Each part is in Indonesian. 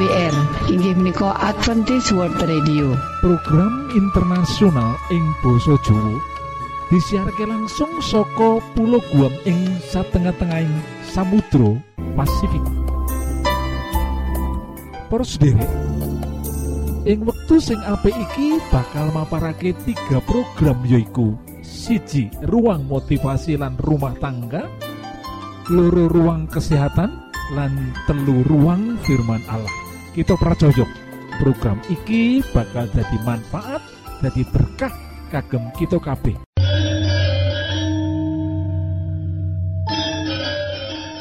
AWR inggih menika Adventist World Radio. Program internasional ing Boso Jowo disiharke langsung soko pulau Guam ing satengah-tengahing Samudro Pasifik. Sendiri ing wektu sing apik iki bakal maparake tiga program yoiku siji ruang motivasi lan rumah tangga loro ruang kesehatan lan telu ruang firman Allah kita pracojok program iki bakal jadi manfaat jadi berkah kagem kita kabeh.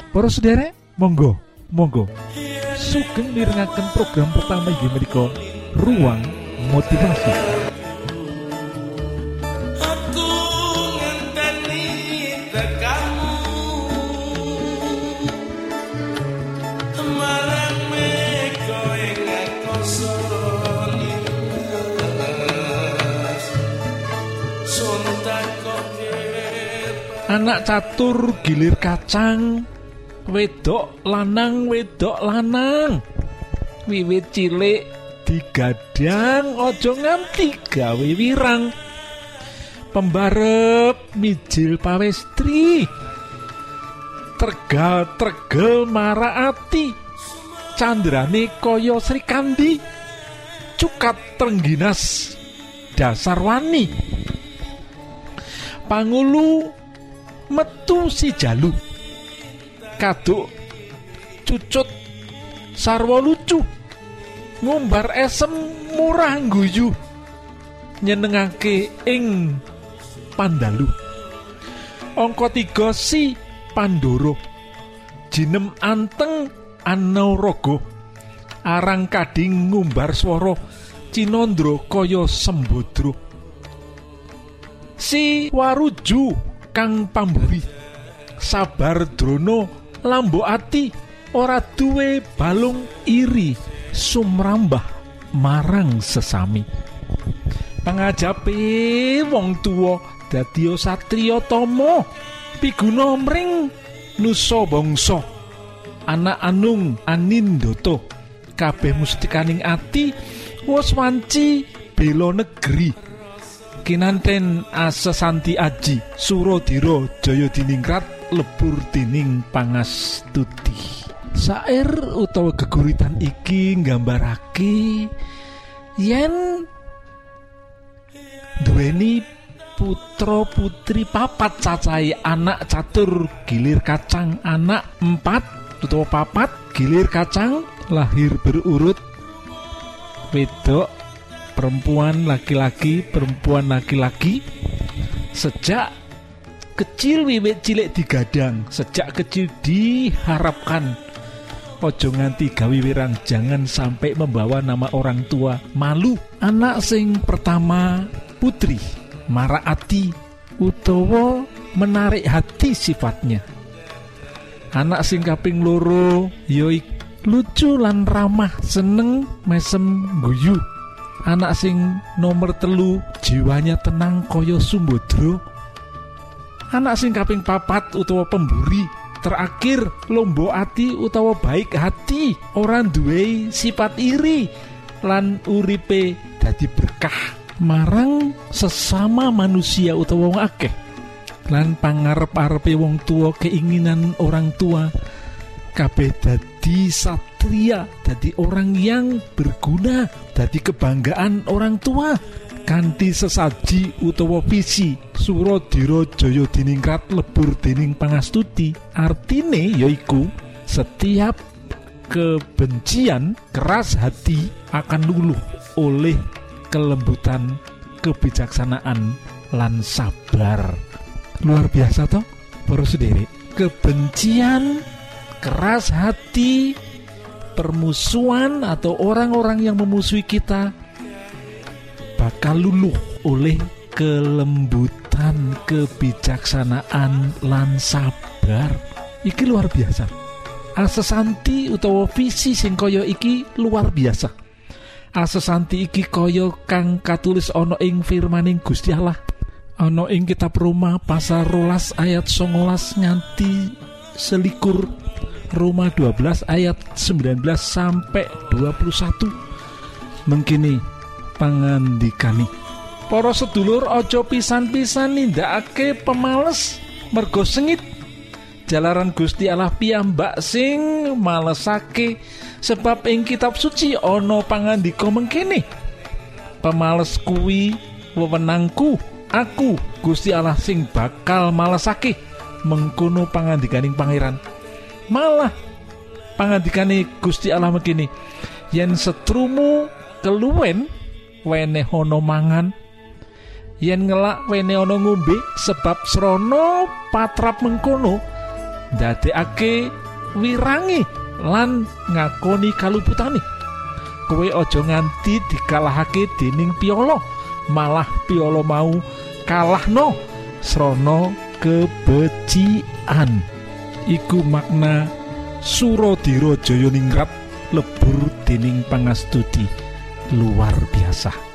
Para sederek monggo monggo. Sugeng mirengaken program pertama inggih menika ruang motivasi anak catur gilir kacang wedok lanang wedok lanang. Wiwit cilik digadang ojo nganti gawe wirang. Pembarep mijil pawestri. Tergal tergel maraati. Candrane kaya Sri Kandi. Cukat trengginas dasar wani. Pangulu metu si jalu. Kaduk cucut sarwa lucu. Ngumbar esem murah guyu nyenengake ing pandalu. Angka tiga si pandoro. Jinem anteng anauraga arang kading ngumbar swara. Cinandra kaya sembodro. Si waruju kang pamburi. Sabar drono. Lambo ati. Ora duwe balung iri. Sumrambah marang sesami. Pengajape wong tuwa dadi satrio tomo piguna mring nusa bangsa. Anak anung anindoto. Kabeh mustikaning ati. Wis wanci bela negeri kinanten asesanti aji Surodiro Jaya diningrat lebur dening pangastuti. Sair utawa geguritan iki nggambarake yen duweni putra putri papat cacai anak catur gilir kacang anak empat utawa papat gilir kacang lahir berurut wedok perempuan laki-laki perempuan laki-laki sejak kecil wiwit cilik digadang sejak kecil diharapkan ojo nganti gawe wirang jangan sampai membawa nama orang tua. Malu anak sing pertama putri maraati utawa menarik hati sifatnya. Anak sing kaping loro yoik lucu lan ramah seneng mesem guyu anak sing nomor telu jiwanya tenang koyo sumbodro anak sing kaping papat utawa pemburi terakhir lombo ati utawa baik hati orang duwe sifat iri lan uripe dadi berkah. Marang sesama manusia utawa wong akeh lan pangarep-arepe wong tua keinginan orang tua kabeh dadi satria dadi orang yang berguna dadi kebanggaan orang tua. Kanthi sesaji utawa visi Suradira Jaya diningrat lebur dening pangastuti. Artine yaiku setiap kebencian keras hati akan luluh oleh kelembutan kebijaksanaan lan sabar. Luar biasa toh para sendiri kebencian keras hati permusuhan atau orang-orang yang memusuhi kita bakal luluh oleh kelembutan kebijaksanaan lan sabar. Iki luar biasa. Asesanti utawa visi sing kaya iki luar biasa. Asesanti iki kaya kang katulis ana ing firmaning Gusti Allah. Ana ing kitab Roma pasal rolas ayat songolas nganti selikur Roma 12 ayat 19 sampai 21 mengkini pangandikani. Para sedulur ojo pisan-pisan nindakake pemales mergo sengit. Jalaran Gusti Allah piyambak sing malesake sebab ing kitab suci ana pangandika mengkini. Pemales kuwi wewenangku aku Gusti Allah sing bakal malesake. Mengkono pangandikaning pangeran malah pangandikane Gusti Allah mengkini yen setrumu keluwen wene hono mangan. Yen ngelak wene ana ngombe sebab srana patrap mengkono ndadekake wirangi lan ngakoni kaluputane. Kowe aja nganti dikalahake dening piolo malah piolo mau kalahno srana kebecikan iku makna Suradira Jayaningrat lebur dening pangastudi luar biasa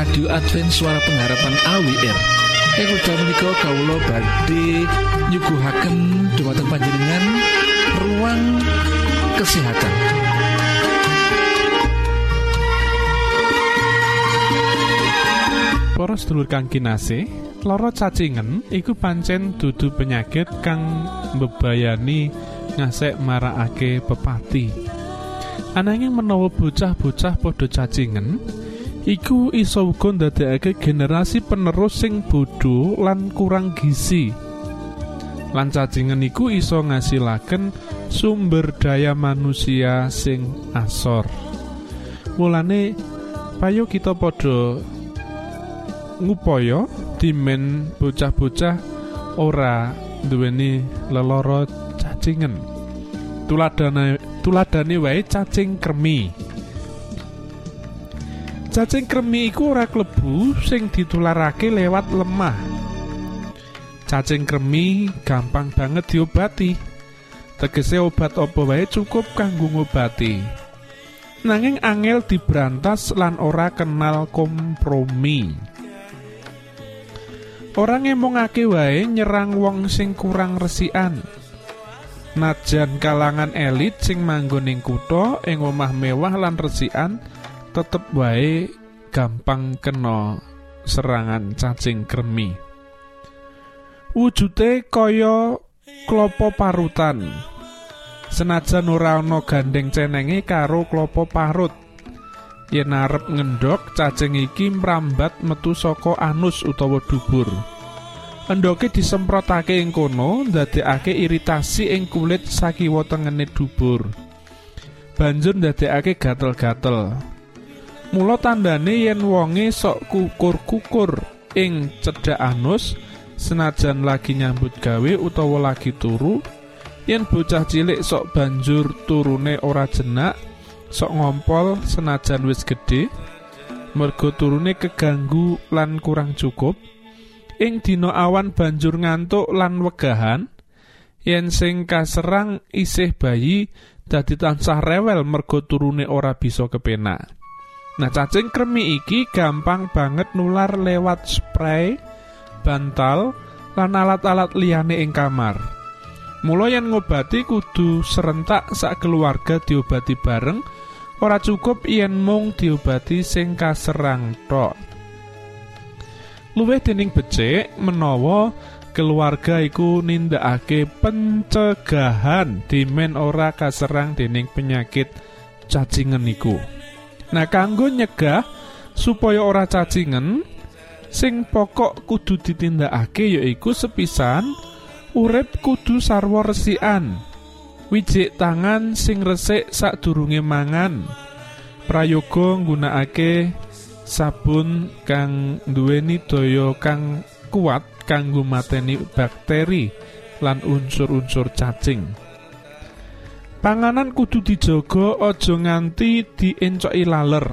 radio Advent suara pengharapan AWR Ing wekdal menika kawula nyuguhaken dumateng panjenengan ruang kesehatan Para sedulur kang kinasih, lara cacingen iku pancen dudu penyakit kang mbebayani ngasek marakake pepati. Ananging menawa bocah-bocah padha cacingen, iku iso uga ndadekake generasi penerus sing bodho lan kurang gizi. Lan cacingen iku iso ngasilaken sumber daya manusia sing asor. Mulane payo kita padha ngupaya dimen bocah-bocah ora duweni leloro cacingen. Tuladane tuladane wae cacing kremi. Cacing kremi iku ora klebu sing ditularake lewat lemah. Cacing kremi gampang banget diobati. Tegese obat apa wae cukup kanggo ngobati. Nanging angel diberantas lan ora kenal kompromi. Ora ngemongake wae nyerang wong sing kurang resikan. Najan kalangan elit sing manggon ing kutha ing omah mewah lan resikan tetep wae gampang kena serangan cacing kremi. Wujute kaya klopo parutan. Senajan ora ana gandeng cenenge karo klopo parut. Yen arep ngendhok, cacing iki mrambat metu saka anus utawa dubur. Endhoke disemprotake ing kono ndadekake iritasi ing kulit sakiwa tengene dubur. Banjur ndadekake gatel-gatel. Mula tandane yen wonge sok kukur-kukur ing cedhak anus senajan lagi nyambut gawe utawa lagi turu yen bocah cilik sok banjur turune ora jenak sok ngompol senajan wis gedhe mergo turune keganggu lan kurang cukup ing dina awan banjur ngantuk lan wegahan yen sing kaserang isih bayi dadi tansah rewel mergo turune ora bisa kepenak Nah cacing kremi iki gampang banget nular lewat spray, bantal, lan alat-alat liyane ing kamar. Mula yen ngobati kudu serentak sak keluarga diobati bareng, ora cukup yen mung diobati sing kaserang tok. Luwih dening becik menawa keluarga iku nindakake pencegahan dimen ora kaserang dening penyakit cacingen iku. Nah, kanggo nyegah supaya ora cacingen, sing pokok kudu ditindakake yaiku sepisan urip kudu sarwa resikan. Wijik tangan sing resik sadurunge mangan. Prayoga nggunakake sabun kang duweni daya kang kuat kanggo mateni bakteri lan unsur-unsur cacing. Panganan kudu dijaga aja nganti diencoki laler.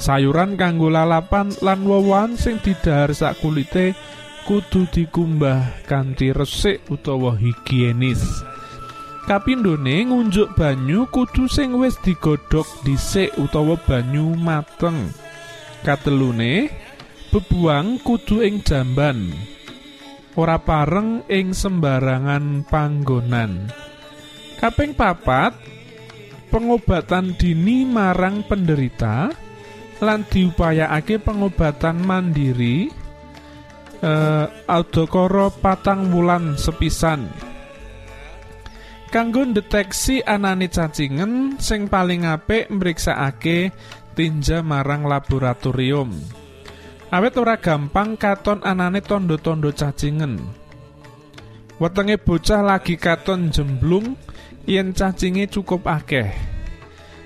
Sayuran kanggo lalapan lan wowan sing didhahar sak kulite kudu dikumbah kanthi resik utawa higienis. Kapindhone ngunjuk banyu kudu sing wis digodhog dhisik utawa banyu mateng. Katelune bebuang kudu ing jamban. Ora pareng ing sembarangan panggonan. Kaping papat pengobatan dini marang penderita lan diupayakake pengobatan mandiri eh, aldokoro patang wulan sepisan. Kanggo deteksi anane cacingen sing paling apik mriksakake tinja marang laboratorium. Awet ora gampang katon anane tondo-tondo cacingen. Wetenge bocah lagi katon jemblung yen cacinge cukup akeh.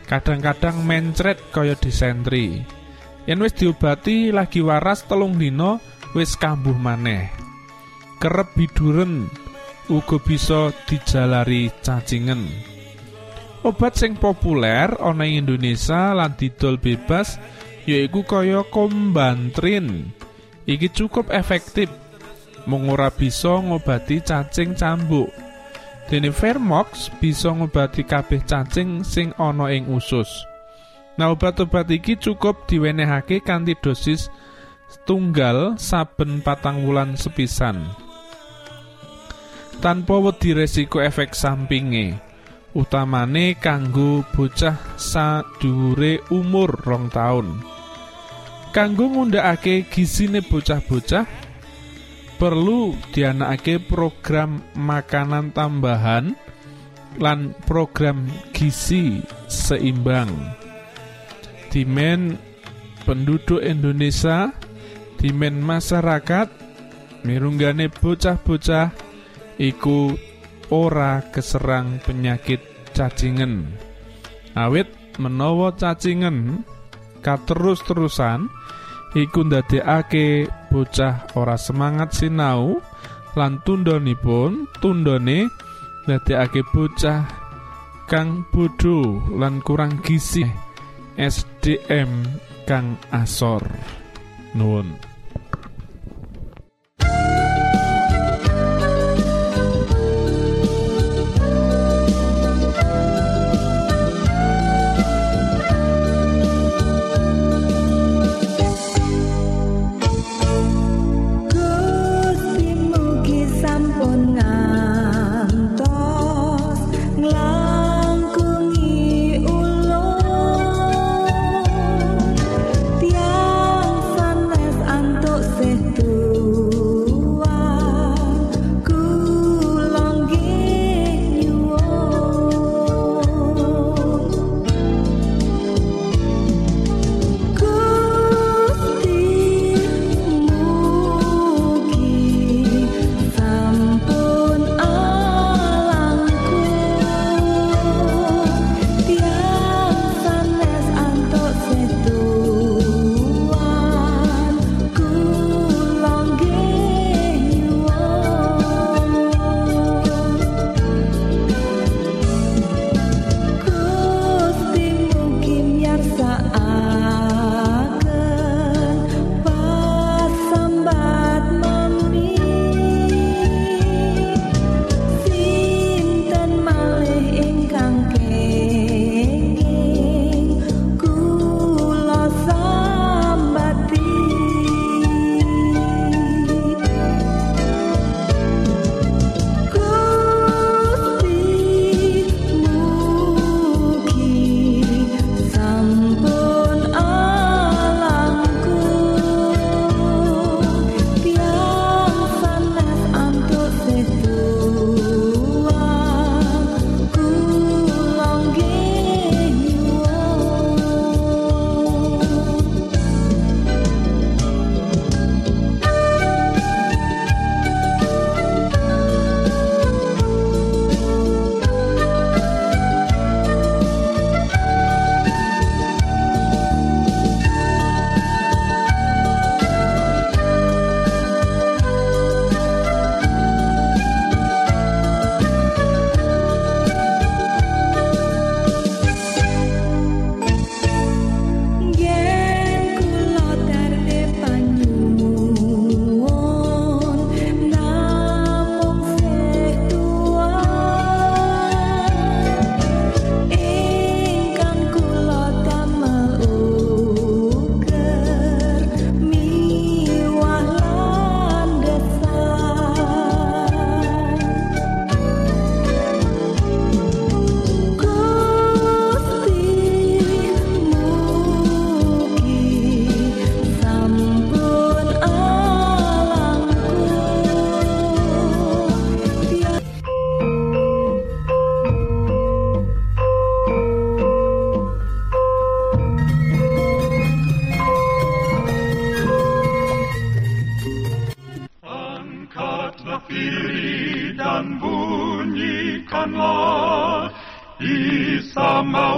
Kadang-kadang mencret kaya disentri. Yen wis diobati lagi waras telung dina wis kambuh maneh. Kerep biduren uga bisa dijalari cacingen. Obat sing populer ana ing Indonesia lan didol bebas yaiku kaya kombantrin. Iki cukup efektif. Mung bisa ngobati cacing cambuk Dene Vermox bisa ngobati kabeh cacing sing ana ing usus. Nah obat-obat iki cukup diwenehake kanthi dosis tunggal saben patang wulan sepisan. Tanpa wedi resiko efek sampinge, utamane kanggo bocah sadhuwure umur rong taun. Kanggo ngundhakake gizine bocah-bocah, perlu dianakake program makanan tambahan lan program gizi seimbang. Dimen penduduk Indonesia, dimen masyarakat, mirunggane bocah-bocah iku ora keserang penyakit cacingen. Awit menawa cacingen katerus-terusan iku ndadekake bocah ora semangat sinau lan tundhonipun tundhone ndadekake bocah kang bodho lan kurang gizi SDM kang asor. Nuwun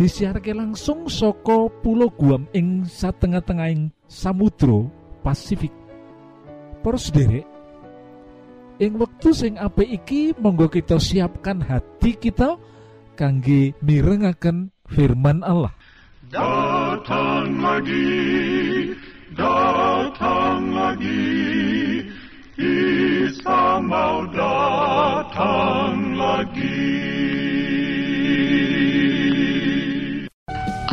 disiarke langsung saka Pulau Guam ing satengah-tengahing Samudra Pasifik Para sederek ing wektu sing apik iki monggo kita siapkan hati kita kangge mirengaken firman Allah Datang lagi, datang lagi, Isa mau datang lagi.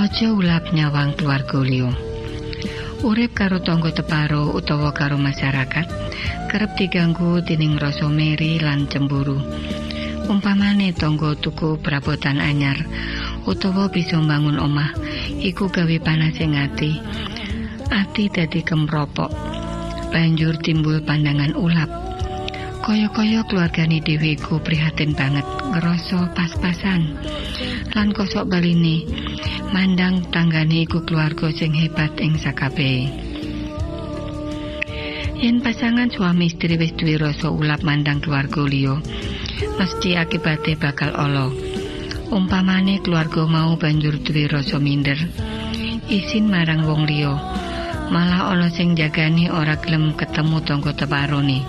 Aja ulap nyawang keluarga liya. Urip karo tangga teparo utawa karo masyarakat kerep diganggu dening rasa meri lan cemburu. Umpamane tangga tuku perabotan anyar utawa bisa mbangun omah iku gawe panasing ati. Ati dadi kemropok. Banjur timbul pandangan ulap. Kaya-kaya keluargane dhewe iku prihatin banget ngerasa pas-pasan. Lan kosok baline mandang tanggane iku keluarga sing hebat ing sakabehe. Yen pasangan suami istri wis duwe rasa ulap mandang keluarga liya, mesti akibate bakal ala. Umpamane keluarga mau banjur duwe rasa minder, isin marang wong liya. Malah ana sing jagani ora gelem ketemu tangga teparone.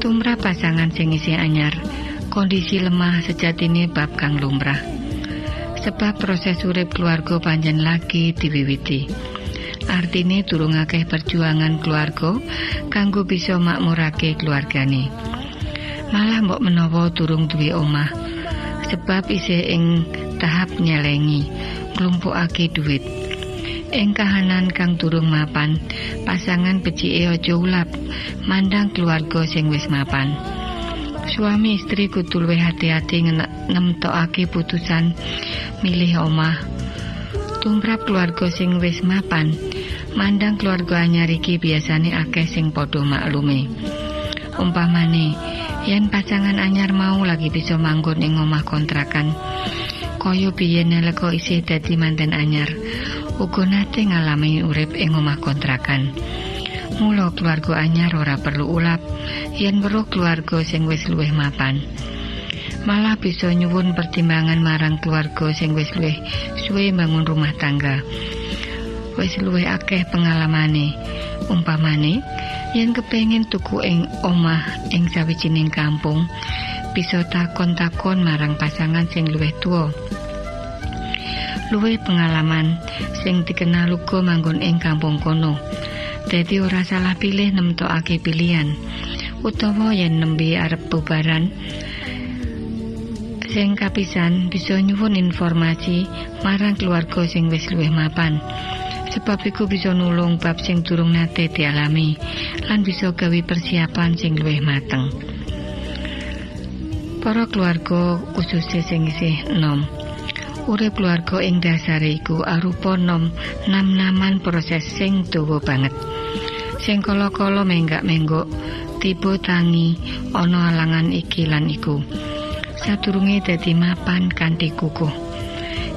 Tumrap pasangan sing isih anyar, kondisi lemah sejatine bab kang lumrah. Sebab proses urip keluarga panjen lagi diwiwiti. Artine durung akeh perjuangan keluarga kanggo bisa makmurake keluargane. Malah mbok menawa durung duwe omah sebab isih ing tahap nyelengi nglumpukake duit. Ing kahanan kang durung mapan, pasangan becike aja ulap mandang keluarga sing wis mapan. Suami istri kudu luwih hati-hati ngenek- nemtokake putusan milih omah. Tumrap keluarga sing wis mapan, mandang keluarga anyar iki biasane akeh sing padha maklume. Umpamane, yen pasangan anyar mau lagi bisa manggon ing omah kontrakan, kaya biyen nalika isih dadi manten anyar, uga nate ngalami urip ing omah kontrakan. Mula keluarga anyar ora perlu ulap yen weruh keluarga sing wis luwih mapan. Malah bisa nyuwun pertimbangan marang keluarga sing wis luwih suwe bangun rumah tangga. Wis luwih akeh pengalamane. Umpamane, yen kepengin tuku ing omah ing sawijining kampung, bisa takon-takon marang pasangan sing luwih tuwa. Luwih pengalaman sing dikenal uga manggon ing kampung kono. Dadi ora salah pilih nemtokake pilihan. Utawa yen nembe arep bubaran, sing kapisan bisa nyuwun informasi marang keluarga sing wis luwih mapan. Sebab iku bisa nulung bab sing durung nate dialami lan bisa gawe persiapan sing luwih mateng. Para keluarga khususnya sing isih enom. Urip keluarga ing dasare iku arupa nom nam-naman proses sing dawa banget. Sing kala-kala menggak-menggok tiba tangi ana alangan iki lan iku. Sadurunge dadi mapan kanthi kukuh.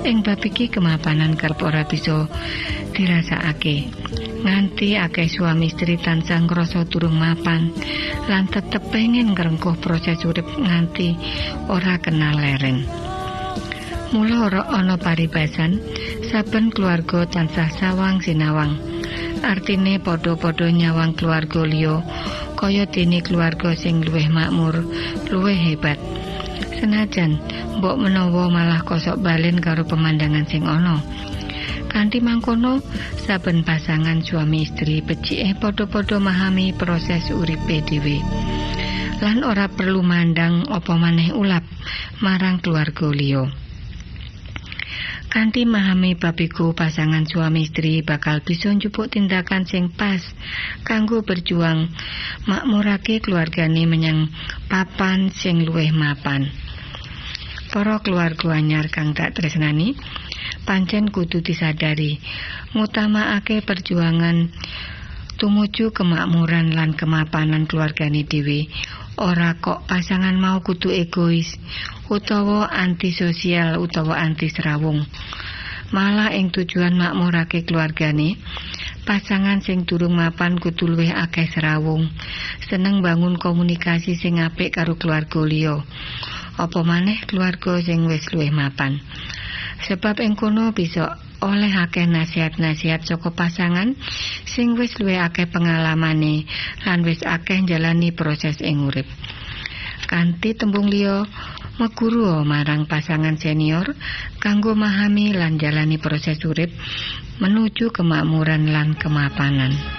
Ing bab iki kemapanan kerep ora bisa dirasakake. Nganti akeh suami istri tansah ngrasa durung mapan lan tetep pengen ngrengkuh proses urip nganti ora kenal leren. Mula ora ana paribasan, saben keluarga tansah sawang sinawang. Artine padha-padha nyawang keluarga liya kaya dene keluarga sing luwih makmur, luwih hebat. Senajan mbok menawa malah kosok balen karo pemandangan sing ana. Kanthi mangkono, saben pasangan suami istri becike padha-padha memahami proses uripe dhewe. Lan ora perlu mandang apa maneh ulap marang keluarga liya. Kanthi memahami bab iku pasangan suami istri bakal bisa njupuk tindakan sing pas kanggo berjuang makmurake keluargane menyang papan sing luwih mapan. Para keluarga anyar kang tak tresnani, pancen kudu disadari ngutamaake perjuangan tumuju kemakmuran lan kemapanan keluargane dhewe. Ora kok pasangan mau kudu egois utawa antisosial utawa anti serawung. Malah ing tujuan makmurake keluargane, pasangan sing durung mapan kudu luwih akeh serawung. Seneng bangun komunikasi sing apik karo keluarga liya. Apa maneh keluarga sing wis luwih mapan. Sebab ing kono bisa oleh akeh nasihat-nasihat saka pasangan sing wis luwih akeh pengalamane lan wis akeh proses ing urip. Kanthi tembung liya meguru marang pasangan senior kanggo memahami lan jalani proses urip menuju kemakmuran lan kemapanan.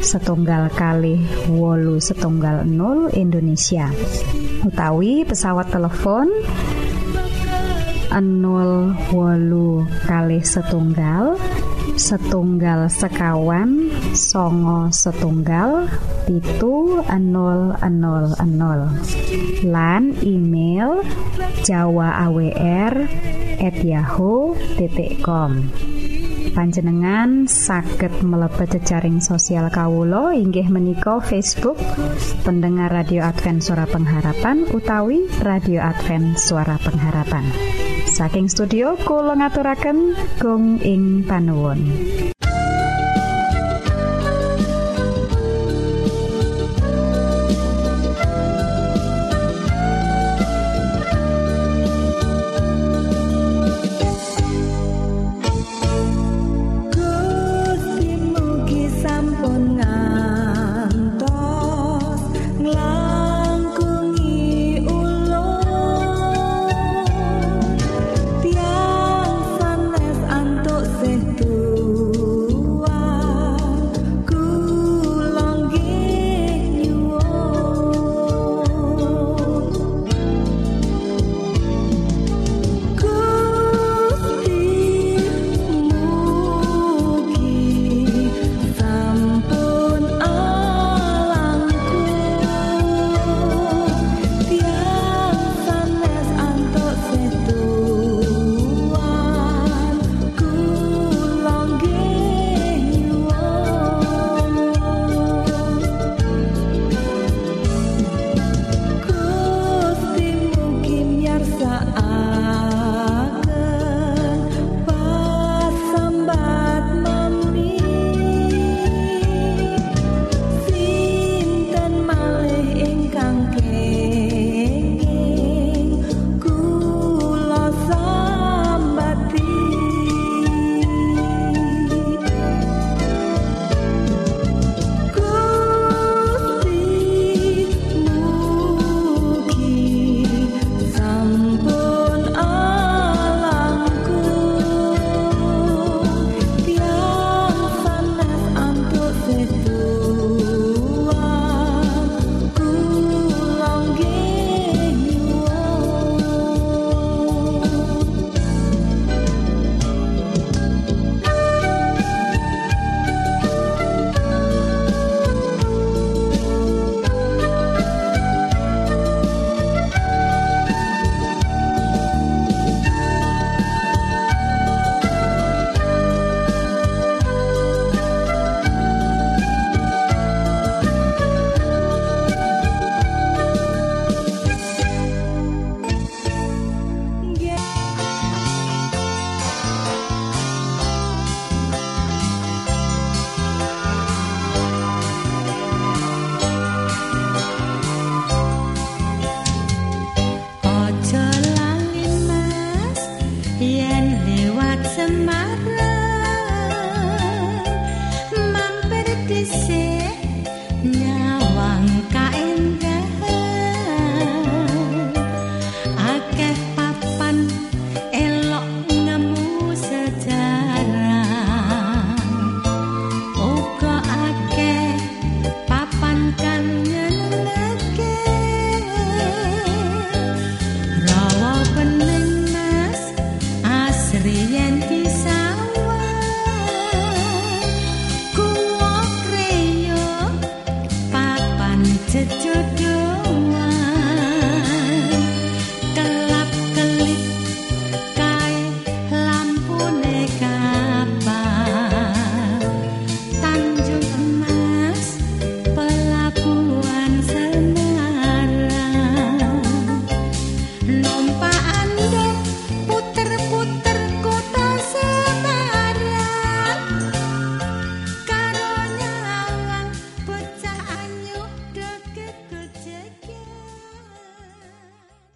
setunggal kali wolu setunggal 0 Indonesia. Utawi pesawat telepon 0 wolu kali setunggal setunggal sekawan songo setunggal pitu 000 lan email jawa awr at yahoo.com panjenengan saged mlebet jejaring sosial Kawulo inggih menika Facebook pendengar radio Advent suara pengharapan utawi radio Advent suara pengharapan. Saking studio kula ngaturaken gong ing panuwun